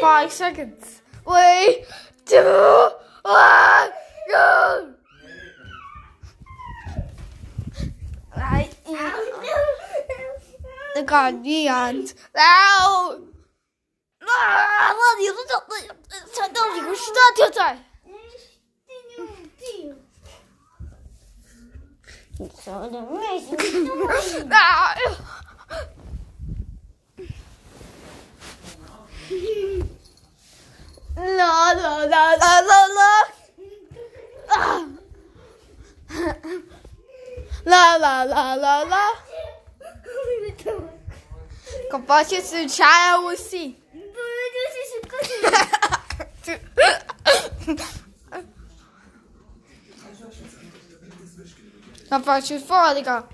Five seconds. Three, two, one, go! Right. The Guardians. Now! Ah, 那你这这这到底是大跳仔？小点妹行。啊！啦啦 la la la la la Compartilhe seu chá é o si. Na parte fórica.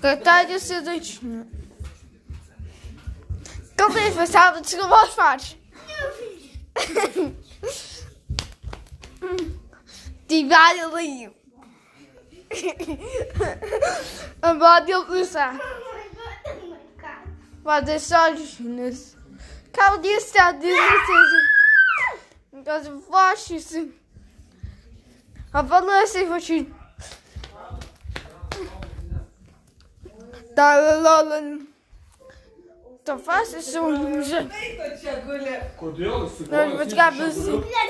Detalhe seu dentinho sim. Capaz de fora, Verdade acidentinho. Como ele pensava de uma parte? Die waren lief. Een body Lusa. Wat is sozinhos? Calma de estar dizendo. Das vozes. A balança rotina. Da la Tofas įsijungia. Kodėl? Nors bet ką bus.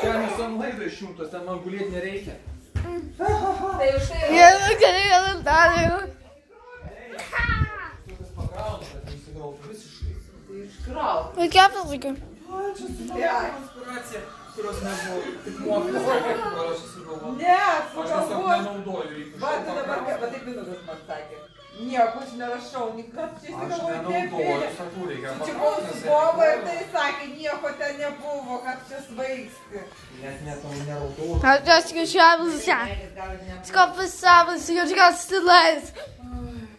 Ten visam laidai išjungtas, ten man gulėti nereikia. Tai už tai. Jėzus, gerai, vėl darė. Tokias pakrauna, bet nusigrau visiškai. Iškrau. Bet ką pasakai? Ne, inspiracija, kurios nebuvo, tik mokytas, kad aš sugalvojau. Ne, sugalvojau. Aš tiesiog nenaudoju. Va, tai dabar, va, taip Minutas man sakė. Nieko aš nerašau, čia Aš nenaudoju, sakau, reikia. Čia pakraut, buvo ir tai sakė, nieko ten nebuvo, kad čia svaigsti. Net netau. Eu acho que eu já vou usar. Meilės gal silêncio.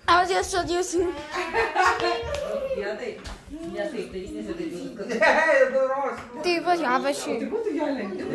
Ah, mas eu só disse. Ne taip, taip, tai nesidarytų. Ne, daros. Tipo, já vai cheio. Tai būtų jo lengviau.